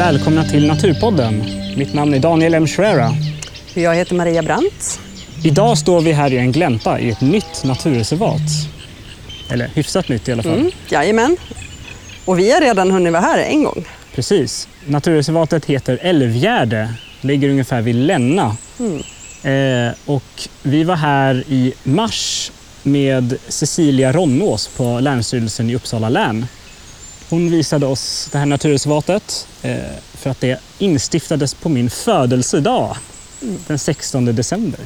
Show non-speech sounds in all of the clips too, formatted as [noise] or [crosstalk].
Välkomna till Naturpodden. Mitt namn är Daniel M. Schreira. Jag heter Maria Brandt. Idag står vi här i en glänta i ett nytt naturreservat. Eller hyfsat nytt i alla fall. Mm, jajamän. Och vi har redan hunnit vara här en gång. Precis. Naturreservatet heter Älvgärde. Ligger ungefär vid Länna. Eh, och vi var här i mars med Cecilia Ronnås på Länsstyrelsen i Uppsala län. Hon visade oss det här naturreservatet eh, för att det instiftades på min födelsedag den 16 december.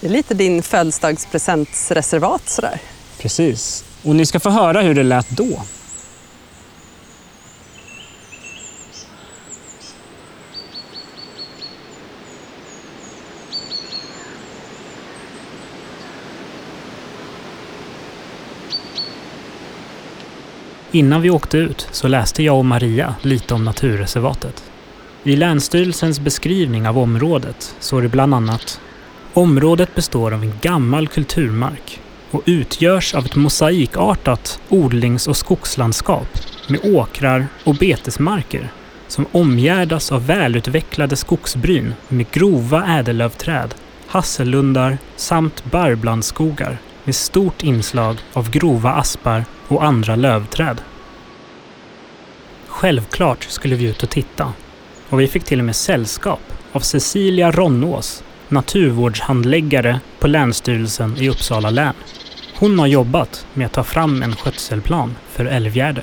Det är lite din födelsedagspresentsreservat sådär. Precis. Och ni ska få höra hur det lät då. Innan vi åkte ut så läste jag och Maria lite om naturreservatet. I Länsstyrelsens beskrivning av området står det bland annat Området består av en gammal kulturmark och utgörs av ett mosaikartat odlings och skogslandskap med åkrar och betesmarker som omgärdas av välutvecklade skogsbryn med grova ädellövträd, hassellundar samt barrblandskogar med stort inslag av grova aspar och andra lövträd. Självklart skulle vi ut och titta och vi fick till och med sällskap av Cecilia Ronnås, naturvårdshandläggare på Länsstyrelsen i Uppsala län. Hon har jobbat med att ta fram en skötselplan för Älvgärde.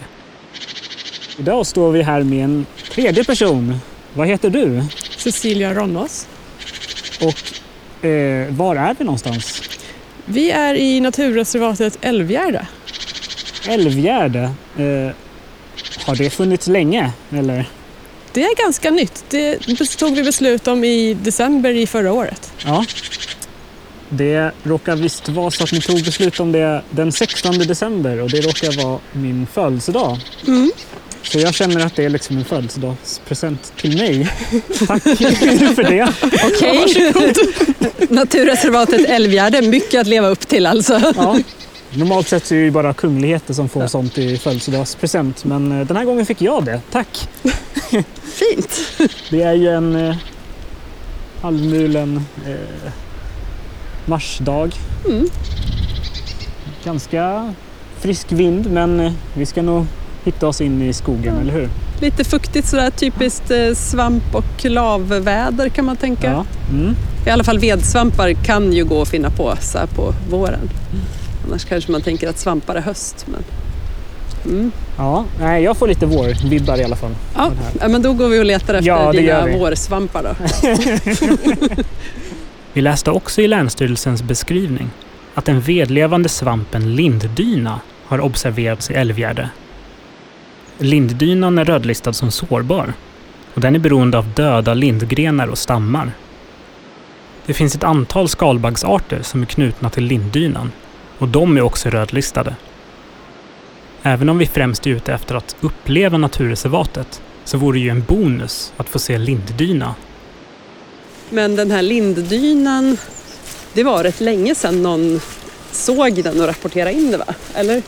Idag står vi här med en tredje person. Vad heter du? Cecilia Ronnås. Och eh, var är vi någonstans? Vi är i naturreservatet Älvgärde. Älvgärde. Eh, har det funnits länge? Eller? Det är ganska nytt. Det tog vi beslut om i december i förra året. Ja. Det råkar visst vara så att ni tog beslut om det den 16 december och det råkar vara min födelsedag. Mm. Så jag känner att det är liksom en födelsedagspresent till mig. Tack [laughs] för det. Okej. [laughs] Naturreservatet Älvgärde, mycket att leva upp till alltså. Ja. Normalt sett så är det ju bara kungligheter som får sånt i födelsedagspresent men eh, den här gången fick jag det. Tack! [laughs] Fint. Det är ju en eh, halvmulen eh, marsdag. Mm. Ganska frisk vind men eh, vi ska nog hitta oss in i skogen, eller hur? Lite fuktigt sådär, typiskt eh, svamp och lavväder kan man tänka. Ja. Mm. I alla fall vedsvampar kan ju gå att finna på så här på våren. Annars kanske man tänker att svampar är höst. Men... Mm. ja. Nej, jag får lite vårvibbar i alla fall. Ja, ja, men då går vi och letar efter Ja, dina vi. vårsvampar då. [laughs] Vi läste också i Länsstyrelsens beskrivning att den vedlevande svampen linddyna har observerats i Älvgärde. Linddynan är rödlistad som sårbar och den är beroende av döda lindgrenar och stammar. Det finns ett antal skalbaggsarter som är knutna till linddynan och de är också rödlistade. Även om vi främst är ute efter att uppleva naturreservatet så vore det ju en bonus att få se linddyna Men den här linddynan, det var rätt länge sedan någon såg den och rapporterade in det va? Eller?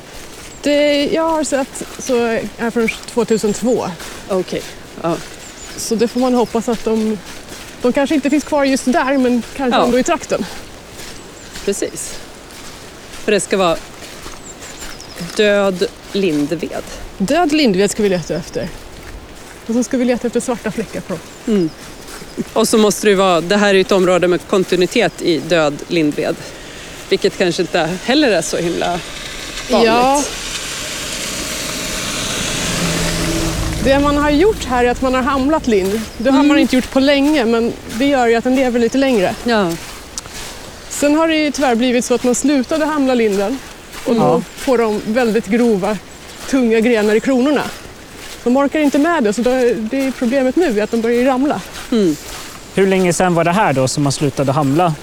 Det jag har sett så är från 2002. Okej. Ja. Så det får man hoppas att de... De kanske inte finns kvar just där men kanske Ja. ändå i trakten. Precis. För det ska vara död lindved. Död lindved ska vi leta efter. Och så ska vi leta efter svarta fläckar på dem. Mm. Och så måste det vara, det här är ju ett område med kontinuitet i död lindved. Vilket kanske inte heller är så himla vanligt. Ja. Det man har gjort här är att man har hamlat lind. Det har man inte gjort på länge men det gör ju att den lever lite längre. ja. Sen har det ju tyvärr blivit så att man slutade hamla linden och då Ja. får de väldigt grova, tunga grenar i kronorna. De orkar inte med det så det är problemet nu är att de börjar ramla. Mm. Hur länge sedan var det här då som man slutade hamla?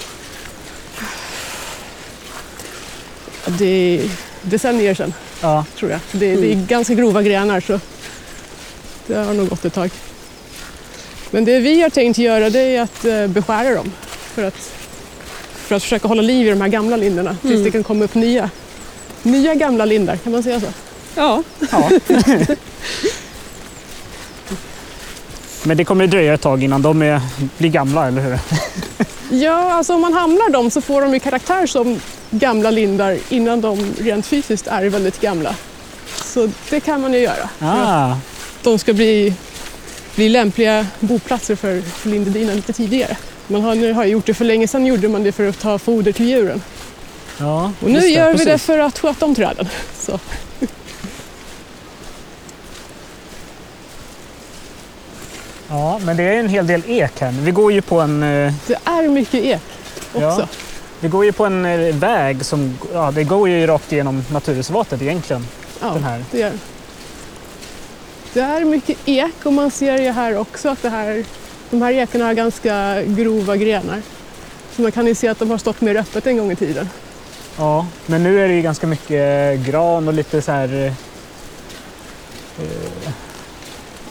Det är decennier sedan Ja, tror jag. Det, det är ganska grova grenar så det har nog gått ett tag. Men det vi har tänkt göra det är att eh, beskära dem för att, för att försöka hålla liv i de här gamla linderna tills det kan komma upp nya. Nya gamla lindar, kan man säga så? ja. ja. [laughs] Men det kommer ju dröja ett tag innan de är, blir gamla, eller hur? [laughs] Ja, alltså om man hamnar dem så får de ju karaktär som gamla lindar innan de rent fysiskt är väldigt gamla. Så det kan man ju göra. Ah, De ska bli, bli lämpliga boplatser för, för lindedina lite tidigare. Man har, nu har gjort det för länge sedan gjorde man det för att ta foder till djuren. ja, Och nu just gör vi det precis. för att sköta om träden. [laughs] Så. Ja, men det är en hel del ek här. Vi går ju på en, eh, Det är mycket ek också. Ja. vi går ju på en eh, väg som ja, det går ju rakt igenom naturreservatet egentligen. Ja, Den här. det är det. är mycket ek och man ser ju här också att det här, de här ekarna har ganska grova grenar. Så man kan ju se att de har stått mer öppet en gång i tiden. Ja, men nu är det ju ganska mycket gran och lite så här... eh,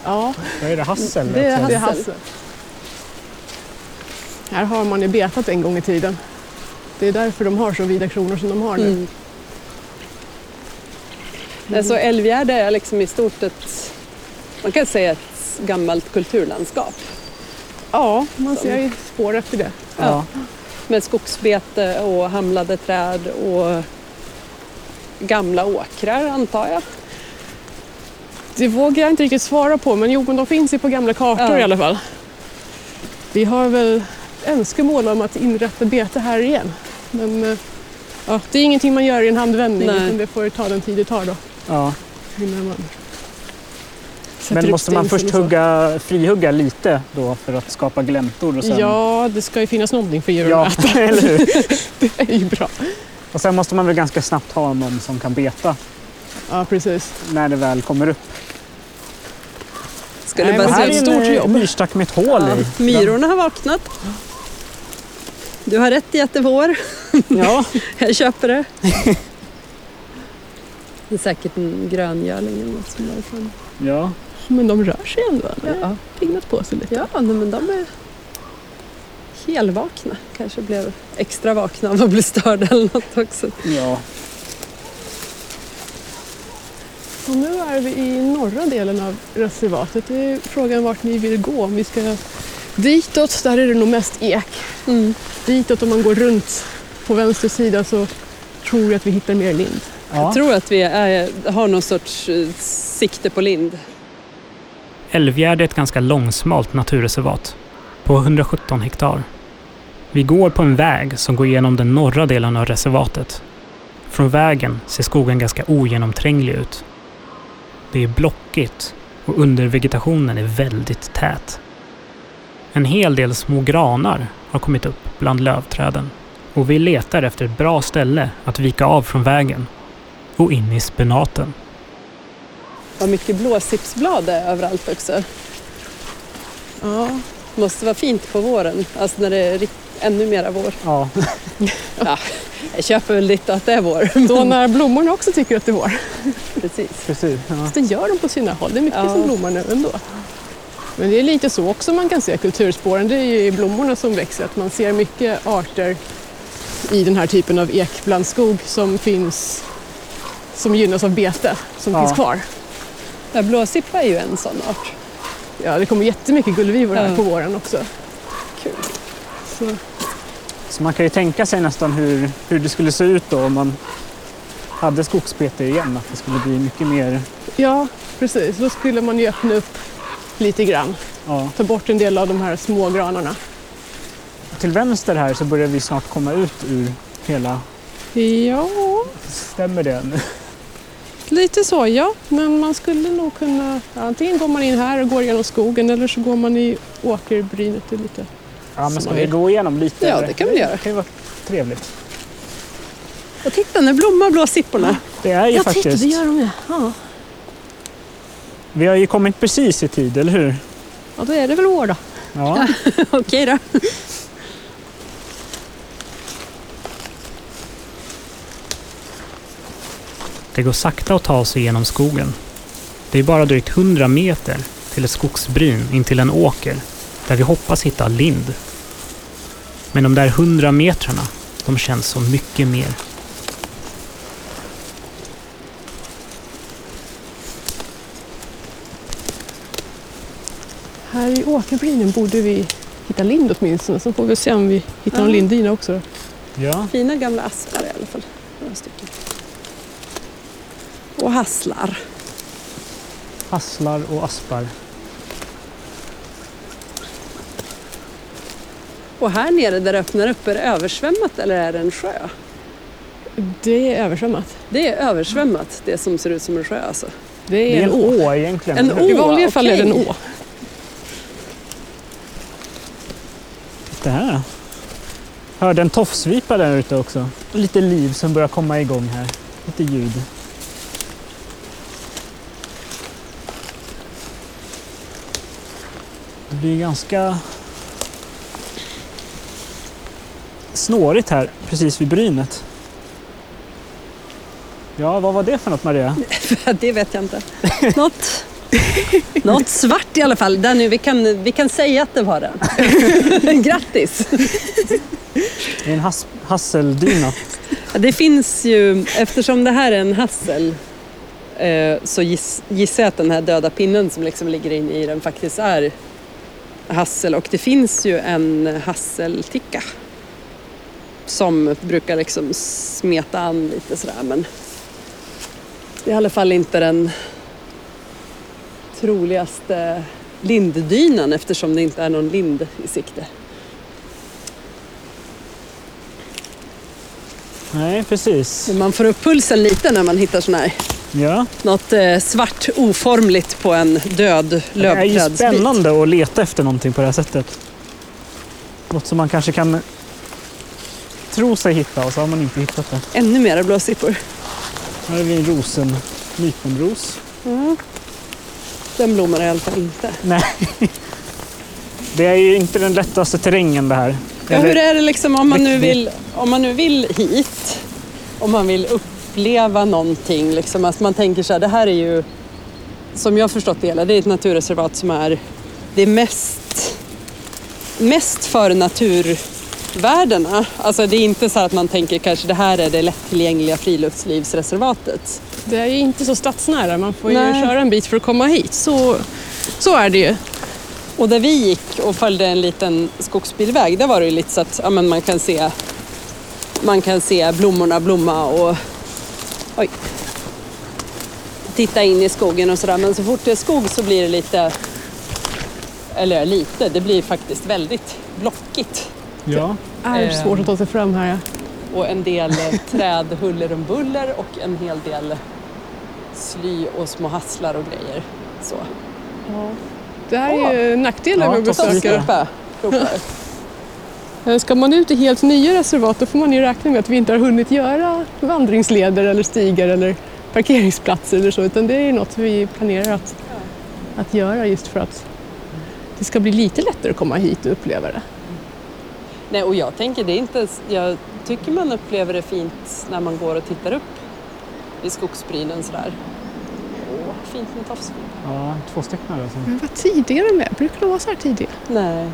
Ja, Vad är det? Hassel? Det är det är Hassel. Här har man ju betat en gång i tiden. Det är därför de har så vida kronor som de har nu. Mm. Alltså Älvgärde är liksom i stort ett, man kan säga ett gammalt kulturlandskap Ja, man ser ju spår efter det. Ja. med skogsbete och hamlade träd och gamla åkrar antar jag. Det vågar jag inte riktigt svara på, men jo, men de finns ju på gamla kartor Ja. i alla fall. Vi har väl önskemål om att inrätta bete här igen. Men eh, ja, det är ingenting man gör i en handvändning, Nej. utan det får ta den tid det tar då. ja. Innan man Men måste man först hugga, frihugga lite då för att skapa gläntor? Och sen... Ja, det ska ju finnas någonting för djuren ja att äta. [laughs] eller hur? [laughs] Det är ju bra. Och sen måste man väl ganska snabbt ha någon som kan beta Ja, precis. när det väl kommer upp. Ska Nej, men bara här se en- stort jobb. myrstack med ett hål Ja, i. myrorna har vaknat. Du har rätt i att det är vår. Ja. [laughs] Jag köper det. Det är säkert en gröngöling eller något som är från. ja. Men de rör sig ändå. De har Ja, pignat på sig lite. ja nej, men de är helvakna. Kanske blev extra vakna av att bli störda eller något också. ja. Och nu är vi i norra delen av reservatet. Det är frågan vart ni vill gå. Om vi ska ditåt, där är det nog mest ek. Mm. Ditåt, om man går runt på vänster sida så tror jag att vi hittar mer lind. ja. Jag tror att vi är, har någon sorts eh, sikte på lind. Älvgärde är ett ganska långsmalt naturreservat på 117 hektar. Vi går på en väg som går genom den norra delen av reservatet. Från vägen ser skogen ganska ogenomtränglig ut. Det är blockigt och undervegetationen är väldigt tät. En hel del små granar har kommit upp bland lövträden och vi letar efter ett bra ställe att vika av från vägen och in i spenaten. Vad mycket blåsipsblad det är överallt också. Ja, Måste vara fint på våren, alltså när det är ännu mera vår. Ja, [laughs] Jag köper väl lite att det är vår. då när blommorna också tycker att det är vår. Precis. precis. Ja. Fast det gör de på sina håll. Det är mycket Ja. som blommar nu ändå. Men det är lite så också man kan se kulturspåren. Det är ju i blommorna som växer. Att man ser mycket arter i den här typen av ekblandskog som finns som gynnas av bete som Ja. finns kvar. Ja, blåsippa är ju en sån art. Ja, det kommer jättemycket gullvivor här Ja. på våren också. Kul. Så, Så man kan ju tänka sig nästan hur, hur det skulle se ut då om man hade skogsbete igen. Att det skulle bli mycket mer... ja, precis. Då skulle man ju öppna upp lite grann. Ja. Ta bort en del av de här små granarna. Till vänster här så börjar vi snart komma ut ur hela... Ja, Stämmer det? Lite så ja. Men man skulle nog kunna... Antingen går man in här och går genom skogen eller så går man i åkerbrynet. Det lite Ja, men ska vi är- gå igenom lite? Ja, det kan vi göra. Det kan ju vara trevligt. Och titta, nu blommar blåsipporna. Det är ju Jag faktiskt... tycker det gör de ju. Ja. Vi har ju kommit precis i tid, eller hur? ja, då är det väl vår då. Ja. [laughs] Okej då. Det går sakta att ta sig genom skogen. Det är bara drygt 100 meter till ett skogsbryn in till en åker där vi hoppas hitta lind. Men de där 100 metrarna, de känns så mycket mer. Här i åkerbrynen borde vi hitta lind åtminstone. Så får vi se om vi hittar någon Ja. linddyna också. Då. Ja. Fina gamla aspar i alla fall. Några stycken. Och hasslar. Hasslar och aspar. Och här nere där det öppnar upp, är det översvämmat eller är det en sjö? Det är översvämmat. Det är översvämmat, det som ser ut som en sjö alltså. Det Det är, är en å. å egentligen. En hur? I vanliga fall är det en å. Det här. Hörde en tofsvipa där ute också. Lite liv som börjar komma igång här. Lite ljud. Det blir ganska snårigt här precis vid brynet. Ja, vad var det för något Maria? [laughs] det vet jag inte. Något, något svart i alla fall. Där nu, vi, kan, vi kan säga att det var den. [laughs] Grattis! Det är en has- hasseldyna. Det finns ju, eftersom det här är en hassel eh, så giss, gissar jag att den här döda pinnen som liksom ligger inne i den faktiskt är hassel. Och det finns ju en hasselticka som brukar liksom smeta an lite sådär men det är i alla fall inte den troligaste linddynan eftersom det inte är någon lind i sikte. Nej, precis. Man får upp pulsen lite när man hittar sån här Ja. Något eh, svart oformligt på en död Det är ju lövträdsbit. spännande att leta efter någonting på det här sättet. Något som man kanske kan tro sig hitta och så har man inte hittat det. Ännu mera blåsippor. Här har vi en rosen, nyponros. Ja. Den blommar i alla fall inte. Nej. Det är ju inte den lättaste terrängen det här. Ja, Eller- hur är det liksom om man, nu vill, om man nu vill hit? Om man vill uppleva någonting. Liksom, att man tänker så här, det här är ju som jag förstått det hela, det är ett naturreservat som är det mest, mest för naturvärdena. Alltså det är inte så att man tänker kanske det här är det lättillgängliga friluftslivsreservatet. Det är ju inte så stadsnära. Man får ju Nej. köra en bit för att komma hit. Så, så är det ju. Och där vi gick och följde en liten skogsbilväg, där var det ju lite så att ja, men man kan se man kan se blommorna blomma och oj, titta in i skogen och sådär. Men så fort det är skog så blir det lite, eller ja, lite, det blir faktiskt väldigt blockigt. Ja. Det är svårt att ta sig fram här. Ja. Och en del eh, [laughs] träd huller om buller och en hel del sly och små hasslar och grejer. Så. Det här är ju nackdelen Ja, med att besöka. Eh, Ska man ut i helt nya reservat då får man ju räkna med att vi inte har hunnit göra vandringsleder eller stigar eller parkeringsplatser eller så utan det är något vi planerar att, att göra just för att det ska bli lite lättare att komma hit och uppleva det. Nej, och jag tänker det är inte, jag tycker man upplever det fint när man går och tittar upp i skogsbrynen sådär. Åh, fint med tofsvipa. ja, två stycken alltså. Men vad tidigare med? Brukar de vara så här tidiga? Nej,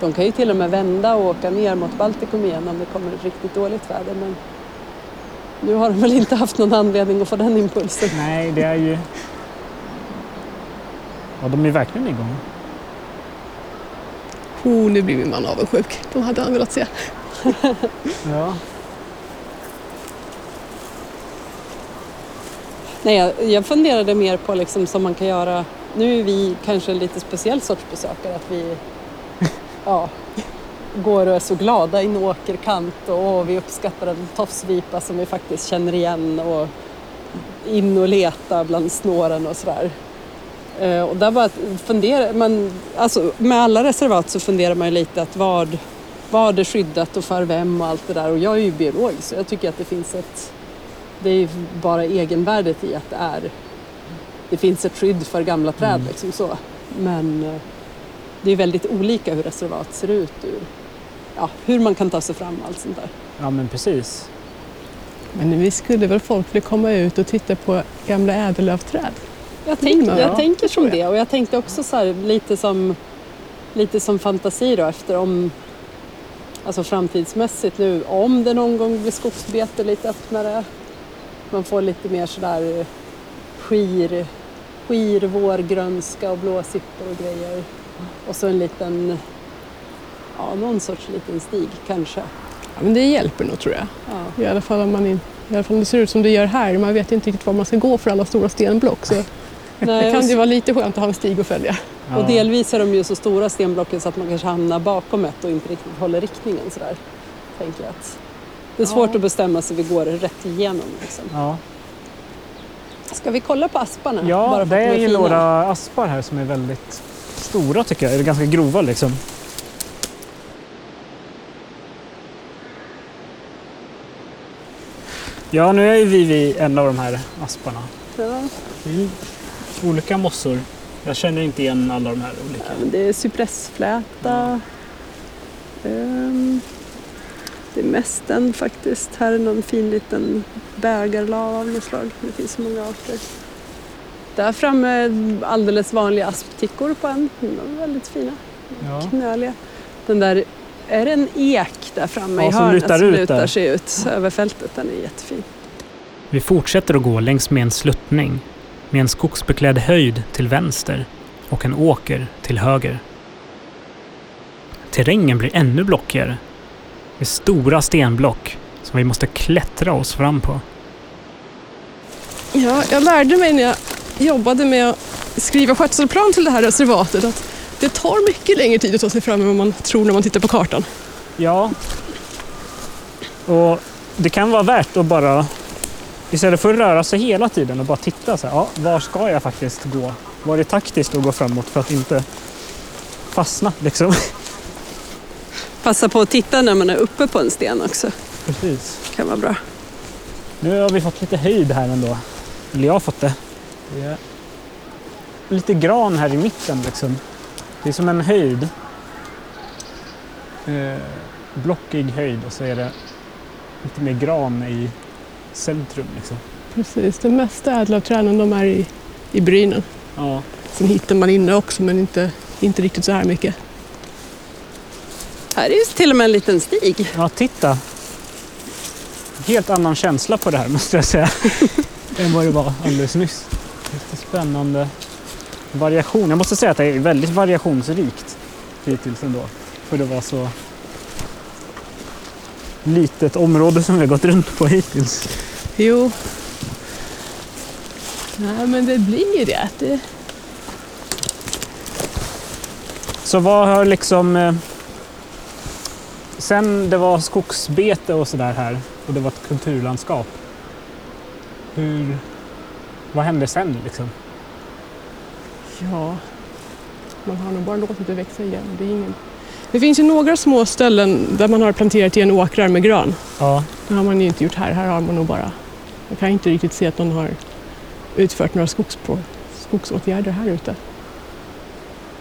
de kan ju till och med vända och åka ner mot Baltikum igen om det kommer riktigt dåligt väder. Men nu har de väl inte haft någon anledning att få den impulsen. Nej, det är ju... Ja, de är verkligen igång. Oh, nu blir min man avundsjuk. De hade han velat se. [laughs] Ja. Nej, jag, jag funderade mer på liksom som man kan göra. Nu är vi kanske en lite speciell sorts besökare. Att vi ja, går och är så glada i en åkerkant och åh, vi uppskattar en tofsvipa som vi faktiskt känner igen. Och in och leta bland snåren och sådär. Eh, och där bara fundera, man, alltså, med alla reservat så funderar man ju lite att vad, vad är skyddat och för vem och allt det där. Och jag är ju biolog så jag tycker att det finns ett det är ju bara egenvärdet i att det är det finns ett skydd för gamla träd Mm. liksom så. Men eh, det är väldigt olika hur reservat ser ut ur ja, hur man kan ta sig fram och allt sånt där. ja, men precis. Men vi skulle väl folk vilja komma ut och titta på gamla ädellövträd? Jag, tänk, Ja, jag tänker som jag. det och jag tänkte också så här, lite som lite som fantasi då efter om alltså framtidsmässigt nu om det någon gång blir skogsbete lite öppnare. Man får lite mer sådär skir, skir vårgrönska och blåsippor och grejer. Och så en liten, ja någon sorts liten stig kanske. Ja, men det hjälper nog tror jag. Ja. I alla fall om man in, i alla fall det ser ut som det gör här. Man vet inte riktigt var man ska gå för alla stora stenblock. Så [laughs] Nej, det kan ju vara lite skönt att ha en stig att följa. Ja. Och delvis är de ju så stora stenblocken så att man kanske hamnar bakom ett och inte riktigt håller riktningen sådär. Tänker jag att det är svårt Ja. att bestämma sig vi går rätt igenom. Liksom. Ja, Ska vi kolla på asparna? ja Bara för det att de är ju fina? några aspar här som är väldigt stora tycker jag. Eller ganska grova liksom. Ja, nu är ju vi vid en av de här asparna. Ja, ju olika mossor. Jag känner inte igen alla de här olika. ja, det är cypressfläta. Ehm, det är mästen faktiskt. Här är någon fin liten bägarlav av något slag. Det finns så många arter. Där framme alldeles vanliga asptickor på en. De är väldigt fina. Ja. knöliga. Den där, är det en ek där framme Ja, i hörnet lutar som ut lutar där. sig ut över fältet? Den är jättefin. Vi fortsätter att gå längs med en sluttning med en skogsbeklädd höjd till vänster och en åker till höger. Terrängen blir ännu blockigare med stora stenblock som vi måste klättra oss fram på. Ja, jag lärde mig när jag jobbade med att skriva skötselplan till det här reservatet att det tar mycket längre tid att ta sig fram än vad man tror när man tittar på kartan. Ja, och det kan vara värt att bara istället för att röra sig hela tiden och bara titta så här, ja, var ska jag faktiskt gå? Var är taktiskt att gå framåt för att inte fastna liksom? Passa på att titta när man är uppe på en sten också. Precis. kan vara bra. Nu har vi fått lite höjd här ändå. Eller jag har fått det. Det är lite gran här i mitten liksom. Det är som en höjd. Eh, blockig höjd och så är det lite mer gran i centrum liksom. Precis, de mesta ädellövträden de är i, i brynen. Ja. Sen hittar man inne också men inte, inte riktigt så här mycket. Här är ju till och med en liten stig. ja, titta. Helt annan känsla på det här måste jag säga. [laughs] än vad det var alldeles nyss. Spännande variation. Jag måste säga att det är väldigt variationsrikt hittills ändå. För det var så litet område som vi har gått runt på hittills. Jo. Nej men det blir ju det. det Så vad har liksom... Eh, sen det var skogsbete och sådär här och det var ett kulturlandskap. Hur... Vad hände sen liksom? Ja, man har nog bara låtit det växa igen. Det, är ingen... det finns ju några små ställen där man har planterat igen åkrar med gran. Ja, Det har man ju inte gjort här. Här har man nog bara... Jag kan inte riktigt se att någon har utfört några skogspå... skogsåtgärder här ute.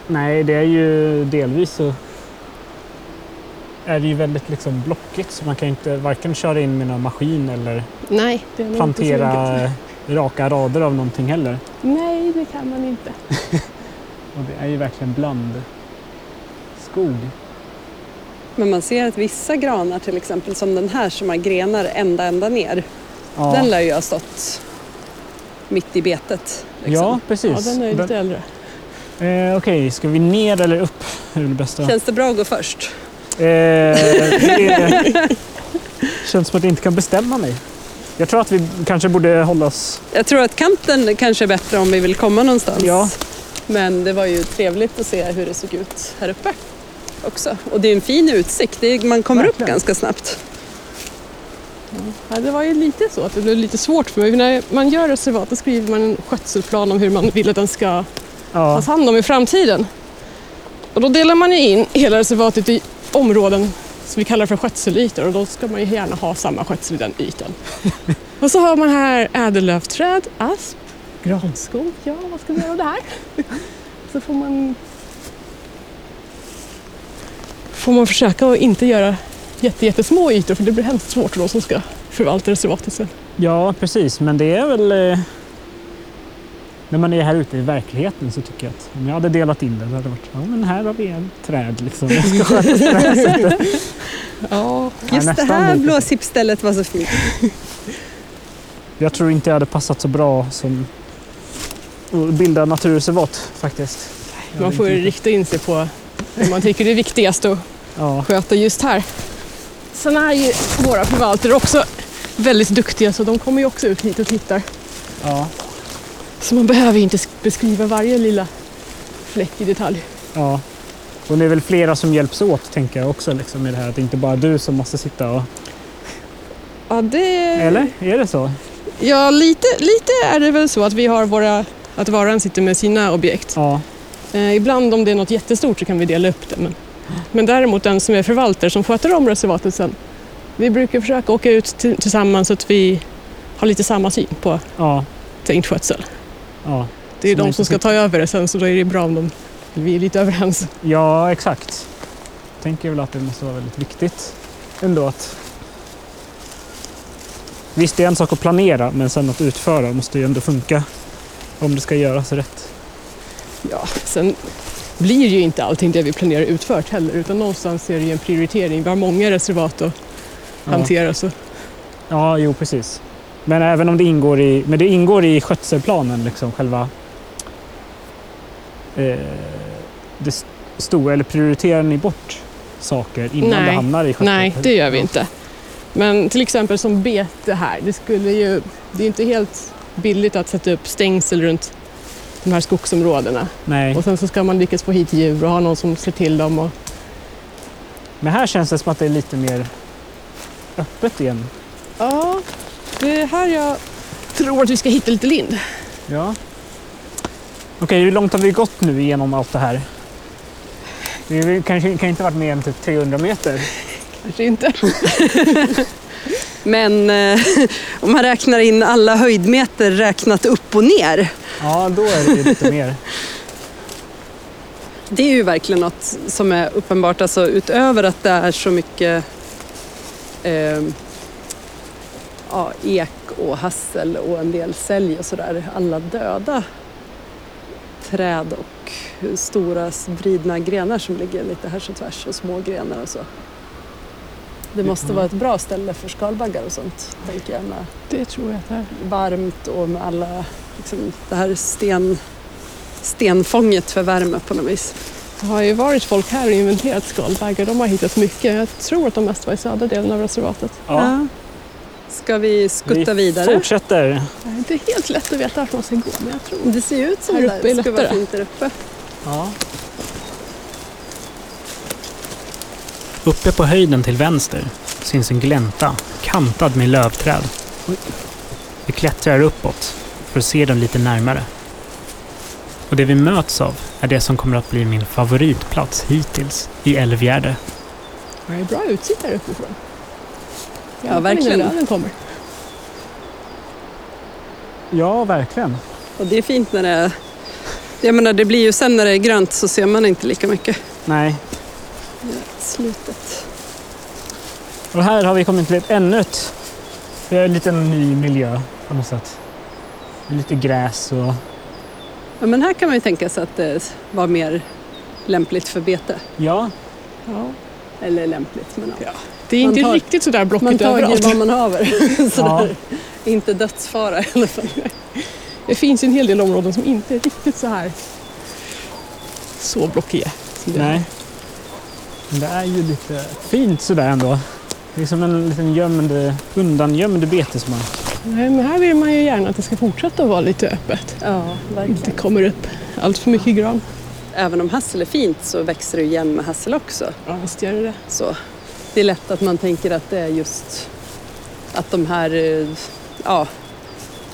Nej, det är ju delvis så är det ju väldigt liksom blockigt så man kan inte varken köra in med någon maskin eller Nej, plantera raka rader av någonting heller. Nej, det kan man inte. [laughs] Och det är ju verkligen bland skog. Men man ser att vissa granar till exempel som den här som har grenar ända ända ner. Ja, Den lär ju ha stått mitt i betet. Liksom. ja precis. Ja, den är ju lite äldre. Eh, Okej, ska vi ner eller upp? Är det bästa? Känns det bra att gå först? Eh, det [laughs] känns som att jag inte kan bestämma mig. Jag tror att vi kanske borde hålla oss... Jag tror att kanten kanske är bättre om vi vill komma någonstans. Ja. Men det var ju trevligt att se hur det såg ut här uppe också. Och det är en fin utsikt. Det är, man kommer upp Verkligen. ganska snabbt. Ja, det var ju lite så att det blev lite svårt för mig. För när man gör reservat då skriver man en skötselplan om hur man vill att den ska Ja, tas hand om i framtiden. Och då delar man ju in hela reservatet i områden som vi kallar för skötselytor och då ska man ju gärna ha samma skötsel i den ytan. [laughs] och så har man här ädellövträd, asp, granskog. Ja, vad ska vi göra av det här? [laughs] så får man får man försöka att inte göra jätte, jättesmå ytor för det blir hemskt svårt för de som ska förvalta reservatet sen. ja, precis. Men det är väl... Eh, när man är här ute i verkligheten så tycker jag att om jag hade delat in det så hade det varit ja, men här har vi en träd liksom. Det ska skötas på det här sättet. [laughs] Ja, Ja, Just det nästan här blåsippstället var så fint. [laughs] Jag tror inte jag hade passat så bra som bilda naturreservat faktiskt. Man får ju rikta in sig på det man tycker är viktigast att Ja, sköta just här. Sen är ju våra förvaltare också väldigt duktiga så de kommer ju också ut hit och tittar. ja, Så man behöver inte sk- beskriva varje lilla fläck i detalj. ja. Och det är väl flera som hjälps åt tänker jag också liksom, med det här. Att det inte bara är du som måste sitta och... Ja, det... Eller? Är det så? Ja, lite, lite är det väl så att vi har våra... Att var och en sitter med sina objekt. Ja. Eh, ibland om det är något jättestort så kan vi dela upp det. Men, men däremot den som är förvaltare som sköter om reservatet sen. Vi brukar försöka åka ut till, tillsammans så att vi har lite samma syn på Ja. tänkt skötsel. Ja. Det är man de som ska ta över det sen så då är det bra om de, vi är lite överens. Ja, exakt. Jag tänker väl att det måste vara väldigt viktigt ändå att... Visst, det är en sak att planera, men sen att utföra måste ju ändå funka. Om det ska göras rätt. Ja, sen blir ju inte allting det vi planerar utfört heller utan någonstans är det ju en prioritering. Vi har många reservat att Ja, hantera så ja jo precis. Men även om det ingår i, men det ingår i skötselplanen, liksom själva... Eh, det st- stora, eller prioriterar ni bort saker innan Nej. det hamnar i skötsel? nej, det gör vi inte. Men till exempel som bete här, det skulle ju, det är inte helt billigt att sätta upp stängsel runt de här skogsområdena. Nej. Och sen så ska man lyckas få hit djur och ha någon som ser till dem. Och, Men här känns det som att det är lite mer öppet igen. ja, det är här jag tror att vi ska hitta lite lind. Ja. Okej, hur långt har vi gått nu igenom allt det här? Vi kanske kan inte varit mer än typ 300 meter. Kanske inte. Men eh, om man räknar in alla höjdmeter räknat upp och ner. Ja, då är det ju lite mer. Det är ju verkligen något som är uppenbart, alltså utöver att det är så mycket eh, ja, ek och hassel och en del sälj och sådär. Alla döda träd och stora vridna grenar som ligger lite härs och tvärs och små grenar och så. Det måste vara ett bra ställe för skalbaggar och sånt, tänker jag. Med Det tror jag att det är. varmt och med alla, liksom, det här sten, stenfånget för värme på något vis. Det har ju varit folk här och inventerat skalbaggar. De har hittat mycket. Jag tror att de mest var i södra delen av reservatet. Ja, Ska vi skutta vi vidare? fortsätter. Det är inte helt lätt att veta vart man ska gå, men jag tror Det ser ut som Här det uppe är ska vara fint där uppe. Ja. Uppe på höjden till vänster syns en glänta kantad med lövträd. Vi klättrar uppåt för att se den lite närmare. Och det vi möts av är det som kommer att bli min favoritplats hittills i Älvgärde. det är bra utsikt här uppifrån. Ja, verkligen. innan löven kommer. ja, verkligen. Och det är fint när det är... Jag menar, det blir ju sen när det är grönt så ser man inte lika mycket. Nej. Slutet. Och här har vi kommit till ett ännu ett, det är en liten ny miljö på något sätt. Lite gräs och... Ja, men här kan man ju tänka sig att det var mer lämpligt för bete. Ja, Ja. Eller lämpligt, men ja. Det är Man inte tar- riktigt sådär Man blockigt tar ju överallt. vad man haver. [laughs] [laughs] ja. Inte dödsfara i alla fall. Det finns ju en hel del områden som inte är riktigt så här så blockiga. Nej. Men det är ju lite fint sådär ändå. Det är som en liten gömd, undangömd betesmark. Nej, men här vill man ju gärna att det ska fortsätta att vara lite öppet. Ja, Inte verkligen. kommer upp allt för mycket gran. Även om hassel är fint så växer det igen med hassel också. Ja, visst gör det det. Så det är lätt att man tänker att det är just att de här eh, ja,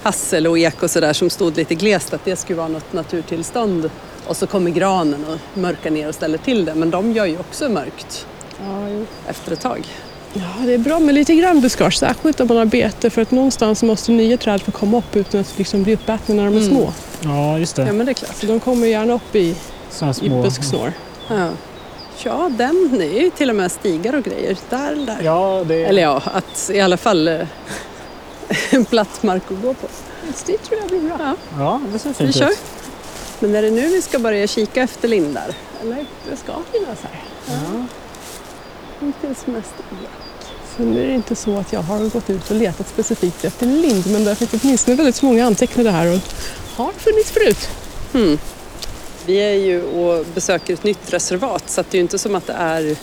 hassel och ek och sådär som stod lite glest, att det skulle vara något naturtillstånd. Och så kommer granen och mörkar ner och ställer till det. Men de gör ju också mörkt Ja, jo. efter ett tag. Ja, det är bra med lite grann buskage, särskilt om man har bete för att någonstans måste nya träd få komma upp utan att liksom bli uppätna när de är Mm. små. Ja, just det. Ja men det är klart. Så de kommer gärna upp i, Sådana i små... busksnår. Ja. ja, den det är ju till och med stigar och grejer. Där, där. Ja, det Eller ja, att i alla fall eh, en [laughs] platt mark att gå på. Det tror jag blir bra. Ja, Ja, det ser vi fint kör. ut. Men är det nu vi ska börja kika efter lindar? Eller? Det ska finnas här. Ja. Hittills mest Sen är det inte så att jag har gått ut och letat specifikt efter lind men det finns åtminstone väldigt många antecknade här och har funnits förut. Hmm. Vi är ju och besöker ett nytt reservat så det är ju inte som att det är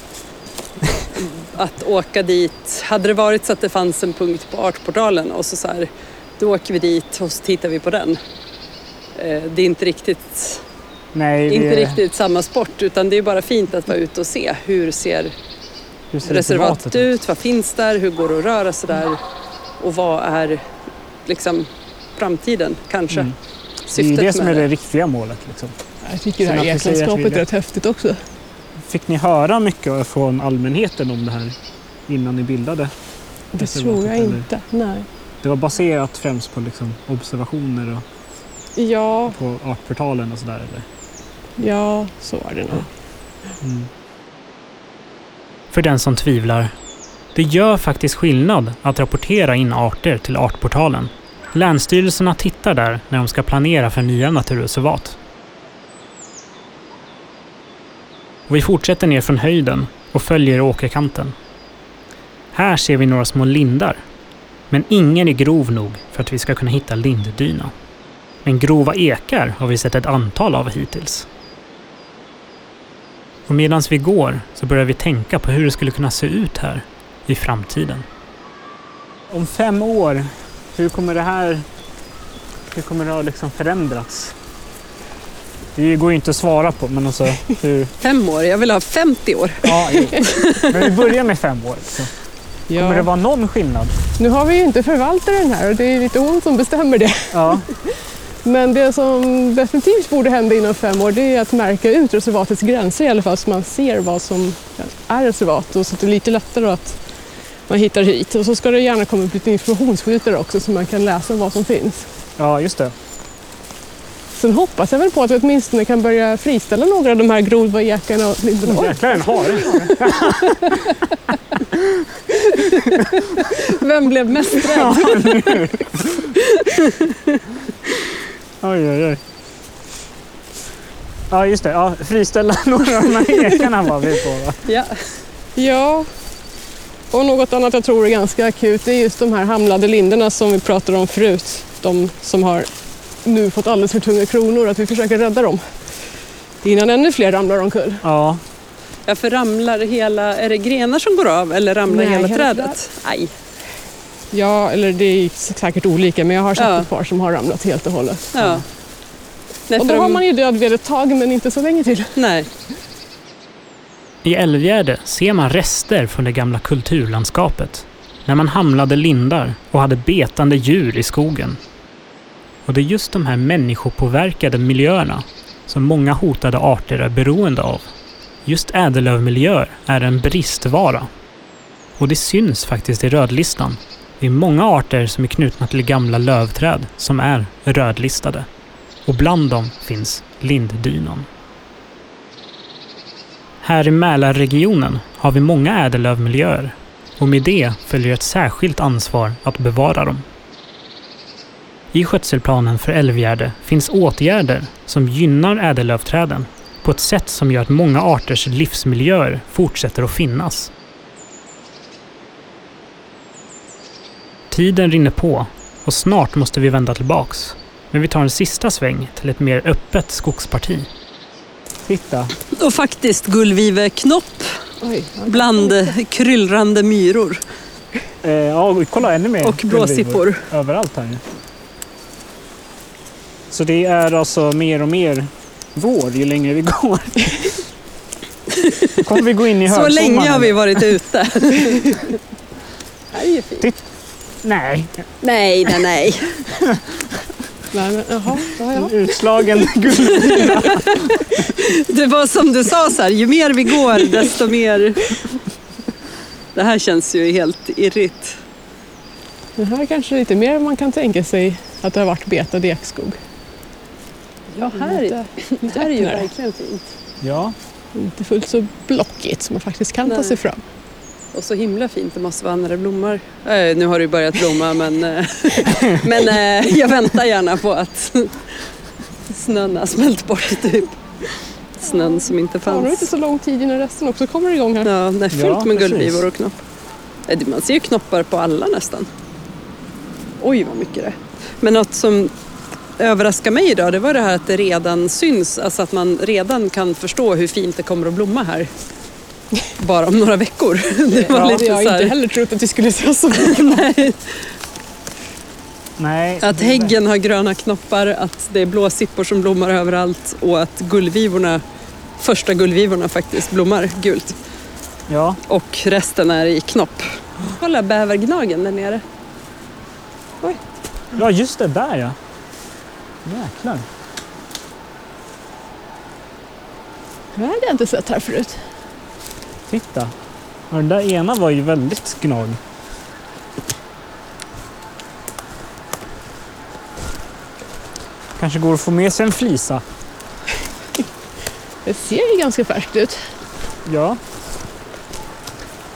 [laughs] att åka dit. Hade det varit så att det fanns en punkt på Artportalen och så, så här, då åker vi dit och så tittar vi på den. Eh, Det är inte riktigt, Nej, det, inte riktigt samma sport utan det är bara fint att vara ute och se. Hur ser hur ser reservatet ut? Vad finns där? Hur går det att röra sig där? Och vad är liksom framtiden kanske? Mm. Det är det som är det riktiga målet. Liksom. Jag tycker det här eklandskapet är rätt häftigt också. Fick ni höra mycket från allmänheten om det här innan ni bildade? Det tror jag eller? inte. Nej. Det var baserat främst på liksom observationer och Ja, på Artportalen och sådär eller? ja, så var det nog. Mm. För den som tvivlar. Det gör faktiskt skillnad att rapportera in arter till Artportalen. Länsstyrelserna tittar där när de ska planera för nya naturreservat. Och vi fortsätter ner från höjden och följer åkerkanten. Här ser vi några små lindar. Men ingen är grov nog för att vi ska kunna hitta linddyna. Men grova ekar har vi sett ett antal av hittills. Och medan vi går så börjar vi tänka på hur det skulle kunna se ut här i framtiden. Om fem år, hur kommer det här hur kommer det ha liksom förändrats? Det går ju inte att svara på, men alltså hur... Fem år, jag vill ha 50 år. Ja, jo. Men vi börjar med fem år. Så. Kommer det Ja. vara någon skillnad? Nu har vi ju inte förvaltaren här och det är lite hon som bestämmer det. Ja. Men det som definitivt borde hända inom fem år det är att märka ut reservatets gränser i alla fall så man ser vad som är reservat och så att det är lite lättare att man hittar hit. Och så ska det gärna komma upp lite informationsskyltar också så man kan läsa vad som finns. ja, just det. Sen hoppas jag väl på att vi åtminstone kan börja friställa några av de här grova ekarna och lindorna. Jäklar en hare. [laughs] Vem blev mest rädd? [laughs] Oj, oj, oj. Ja, just det. Ja, friställa [laughs] några av de här ekarna var vi på. Va? Ja. Ja, och något annat jag tror är ganska akut det är just de här hamlade lindorna som vi pratade om förut. De som har nu fått alldeles för tunga kronor, att vi försöker rädda dem. Innan ännu fler ramlar omkull. Ja, ja, för ramlar hela... Är det grenar som går av eller ramlar Nej, hela, hela trädet? Nej. Ja, eller det är säkert olika, men jag har sett Ja. ett par som har ramlat helt och hållet. Ja. Nej, Och då har de- man ju död ved ett tag, men inte så länge till. Nej. I Älvgärde ser man rester från det gamla kulturlandskapet. När man hamlade lindar och hade betande djur i skogen. Och det är just de här människopåverkade miljöerna som många hotade arter är beroende av. Just ädellövmiljöer är en bristvara. Och det syns faktiskt i rödlistan. Det är många arter som är knutna till gamla lövträd som är rödlistade. Och bland dem finns linddynan. Här i Mälarregionen har vi många ädellövmiljöer och med det följer ett särskilt ansvar att bevara dem. I skötselplanen för Älvgärde finns åtgärder som gynnar ädellövträden på ett sätt som gör att många arters livsmiljöer fortsätter att finnas. Tiden rinner på och snart måste vi vända tillbaks. Men vi tar en sista sväng till ett mer öppet skogsparti. titta. Och faktiskt gullviveknopp bland kryllrande myror Eh, ja, kolla ännu mer. och blåsippor. Överallt här. Så det är alltså mer och mer vår ju längre vi går. Kommer vi gå in i Så högsommaren. länge har vi varit ute. här är ju fint. Nej, Nej, nej, nej. Nej, men, jaha, ja, ja. en utslagen guld. Det var som du sa, så här, ju mer vi går desto mer... Det här känns ju helt irrigt. Det här är kanske lite mer än man kan tänka sig att det har varit betad ekskog. Ja, här, Lite, det här är ju verkligen fint. Ja, Inte fullt så blockigt som man faktiskt kan ta Nej. sig fram. Och så himla fint det måste vara när det blommar. Eh, nu har det ju börjat blomma men, eh, [laughs] men eh, jag väntar gärna på att [laughs] snön har smält bort typ. Snön som inte Det tar inte fanns. så lång tid innan resten också kommer igång här. Ja, det är fullt Ja, med precis. guldvivor och knopp. Eh, Man ser ju knoppar på alla nästan. Oj vad mycket det är. Men något som överraskade mig idag det var det här att det redan syns, alltså att man redan kan förstå hur fint det kommer att blomma här. Bara om några veckor. [laughs] Det var Ja, lite jag har inte heller trott att vi skulle se så [laughs] nej, Nej. att häggen har gröna knoppar, att det är blå sippor som blommar överallt och att gullvivorna, första gullvivorna faktiskt blommar gult. Ja. Och resten är i knopp. Kolla bävergnagen där nere. ja, just det. Där ja. Jäklar. Det hade jag inte sett här förut. Titta. Den där ena var ju väldigt gnag. Kanske går att få med sig en flisa. Det ser ju ganska färskt ut. Ja.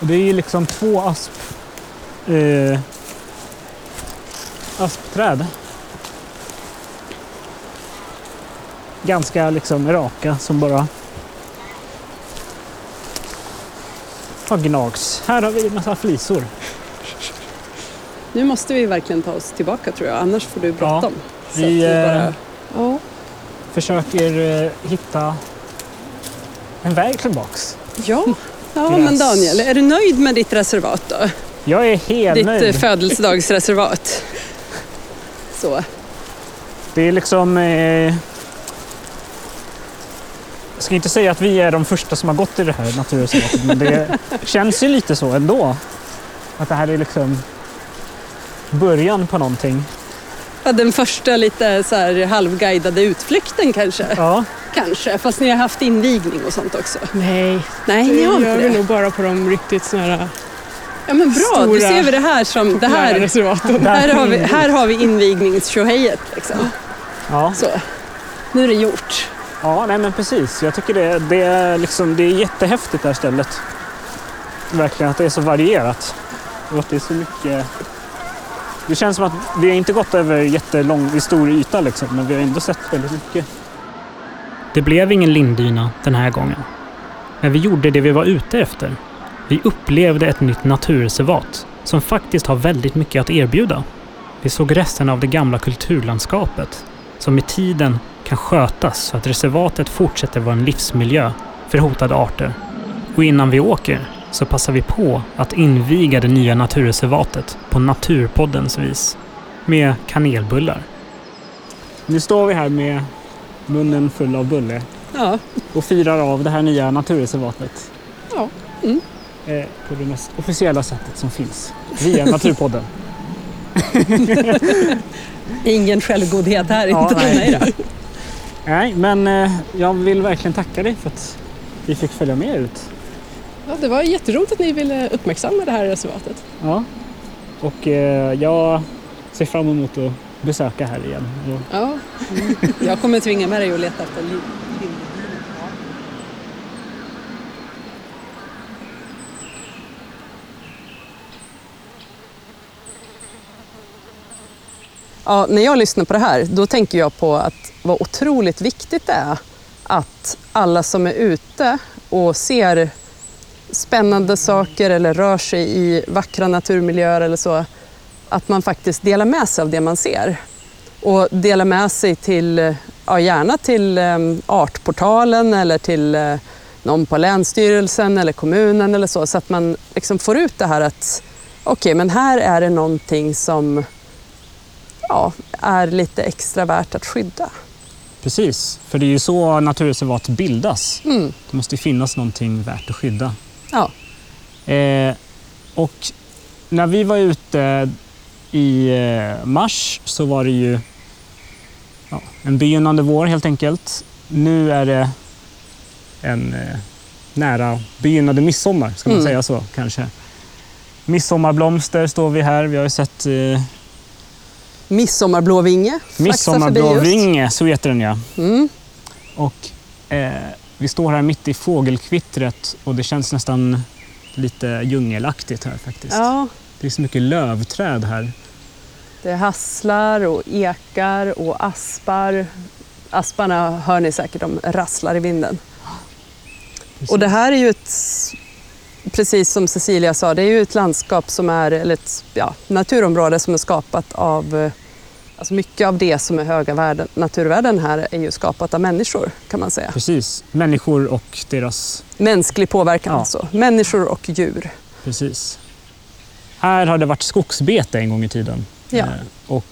Och det är ju liksom två asp... Eh, aspträd. Ganska liksom raka som bara har gnags. Här har vi en massa flisor. Nu måste vi verkligen ta oss tillbaka tror jag, annars får du bråttom. Så vi, vi eh, bara... Ja. Försöker eh, hitta en väg tillbaks. Ja, [laughs] ja Yes. men Daniel, är du nöjd med ditt reservat då? Jag är helt Ditt eh, nöjd. födelsedagsreservat. [laughs] Så. Det är liksom... Eh, ska inte säga att vi är de första som har gått i det här naturreservatet, men det [laughs] känns ju lite så ändå. Att det här är liksom början på någonting. Ja, den första lite så här halvguidade utflykten kanske. Ja, Kanske, fast ni har haft invigning och sånt också. Nej, Nej, det ni har gör inte vi det. nog bara på de riktigt såna här Ja men bra, då stora, ser vi det här som... Det här, här, har vi, här har vi invigningstjohejet liksom. ja, Så. Nu är det gjort ja nej men precis. Jag tycker det, det, är liksom, det är jättehäftigt det här stället. Verkligen att det är så varierat. Och att det är så mycket... Det känns som att vi har inte gått över jättelång, stor yta liksom, men vi har ändå sett väldigt mycket. Det blev ingen linddyna den här gången. Men vi gjorde det vi var ute efter. Vi upplevde ett nytt naturreservat som faktiskt har väldigt mycket att erbjuda. Vi såg resten av det gamla kulturlandskapet som med tiden kan skötas så att reservatet fortsätter vara en livsmiljö för hotade arter. Och innan vi åker så passar vi på att inviga det nya naturreservatet på Naturpoddens vis. Med kanelbullar. Nu står vi här med munnen full av bulle Ja, och firar av det här nya naturreservatet. Ja. Mm. Eh, på det mest officiella sättet som finns. Via Naturpodden. [laughs] ingen självgodhet här. Ja, inte nej. nej. Nej, men eh, jag vill verkligen tacka dig för att vi fick följa med ut. Ja, det var jätteroligt att ni ville uppmärksamma det här reservatet. Ja. Och eh, jag ser fram emot att besöka här igen. Ja, Jag kommer tvinga med dig att leta efter liv. Ja, när jag lyssnar på det här, då tänker jag på att vad otroligt viktigt det är att alla som är ute och ser spännande saker eller rör sig i vackra naturmiljöer eller så, att man faktiskt delar med sig av det man ser. Och delar med sig till, ja, gärna till ehm, Artportalen eller till eh, någon på Länsstyrelsen eller kommunen eller så, så att man liksom får ut det här att okej, men här är det någonting som ja, är lite extra värt att skydda. precis, för det är ju så naturreservat bildas. Mm. Det måste ju finnas någonting värt att skydda. Ja. Eh, och när vi var ute i eh, mars så var det ju ja, en begynnande vår helt enkelt. Nu är det en eh, nära begynnande midsommar, ska man Mm. säga så kanske. Midsommarblomster står vi här. Vi har ju sett eh, Midsommarblåvinge. midsommarblåvinge, så heter den ja. Mm. Och eh, vi står här mitt i fågelkvittret och det känns nästan lite djungelaktigt här faktiskt. Ja, Det är så mycket lövträd här. det är hasslar och ekar och aspar. Asparna hör ni säkert, de rasslar i vinden. Och det här är ju ett, precis som Cecilia sa, det är ju ett landskap som är, eller ett ja, naturområde som är skapat av, eh, Alltså mycket av det som är höga värden, naturvärden här är ju skapat av människor kan man säga. Precis, människor och deras... Mänsklig påverkan Ja. alltså. Människor och djur. Precis. Här har det varit skogsbete en gång i tiden. Ja. Eh, Och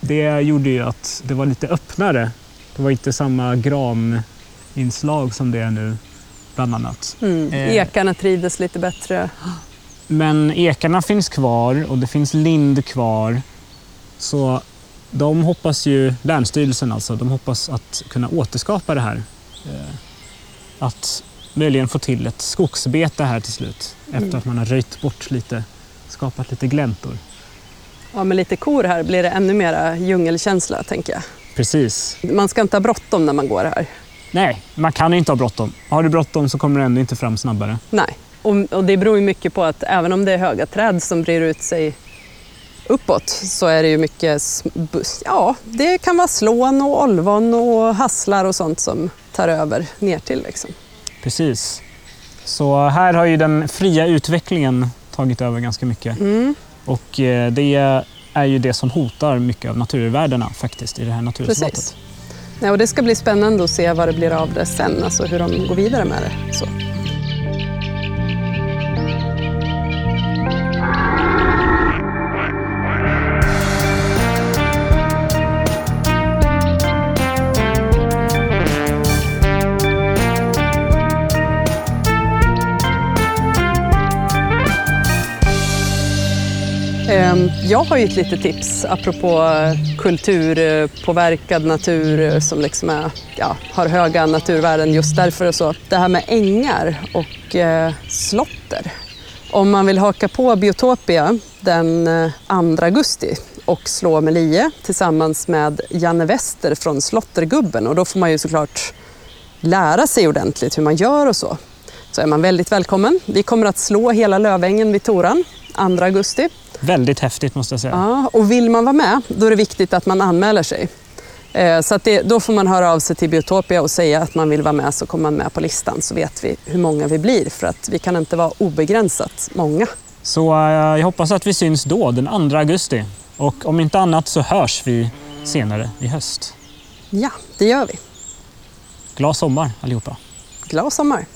det gjorde ju att det var lite öppnare. Det var inte samma graninslag som det är nu, bland annat. Mm. Eh. Ekarna trivdes lite bättre. Men ekarna finns kvar och det finns lind kvar. Så de hoppas ju, Länsstyrelsen alltså, de hoppas att kunna återskapa det här. Eh, Att möjligen få till ett skogsbete här till slut. Efter Mm. att man har röjt bort lite, skapat lite gläntor. Ja, med lite kor här blir det ännu mera djungelkänsla tänker jag. Precis. Man ska inte ha bråttom när man går här. Nej, man kan inte ha bråttom. Har du bråttom så kommer du ändå inte fram snabbare. Nej. Och, och det beror ju mycket på att även om det är höga träd som brer ut sig uppåt så är det ju mycket, ja det kan vara slån och olvon och hasslar och sånt som tar över ner till liksom. Precis. Så här har ju den fria utvecklingen tagit över ganska mycket. Mm, Och eh, det är ju det som hotar mycket av naturvärdena faktiskt i det här naturreservatet. precis. Ja, och det ska bli spännande att se vad det blir av det sen, alltså hur de går vidare med det. Så. Jag har ju ett litet tips apropå kulturpåverkad natur som liksom är, ja, har höga naturvärden just därför och så. Det här med ängar och eh, slotter. Om man vill haka på Biotopia den eh, 2 augusti och slå med lie tillsammans med Janne Wester från Slottergubben och då får man ju såklart lära sig ordentligt hur man gör och så. Så är man väldigt välkommen. Vi kommer att slå hela Lövängen vid Toran 2 augusti. Väldigt häftigt måste jag säga. Ja, och vill man vara med, då är det viktigt att man anmäler sig. Eh, Så att det, då får man höra av sig till Biotopia och säga att man vill vara med så kommer man med på listan så vet vi hur många vi blir för att vi kan inte vara obegränsat många. Så eh, jag hoppas att vi syns då, den 2 augusti. Och om inte annat så hörs vi senare i höst. Ja, det gör vi. Glad sommar allihopa! Glad sommar!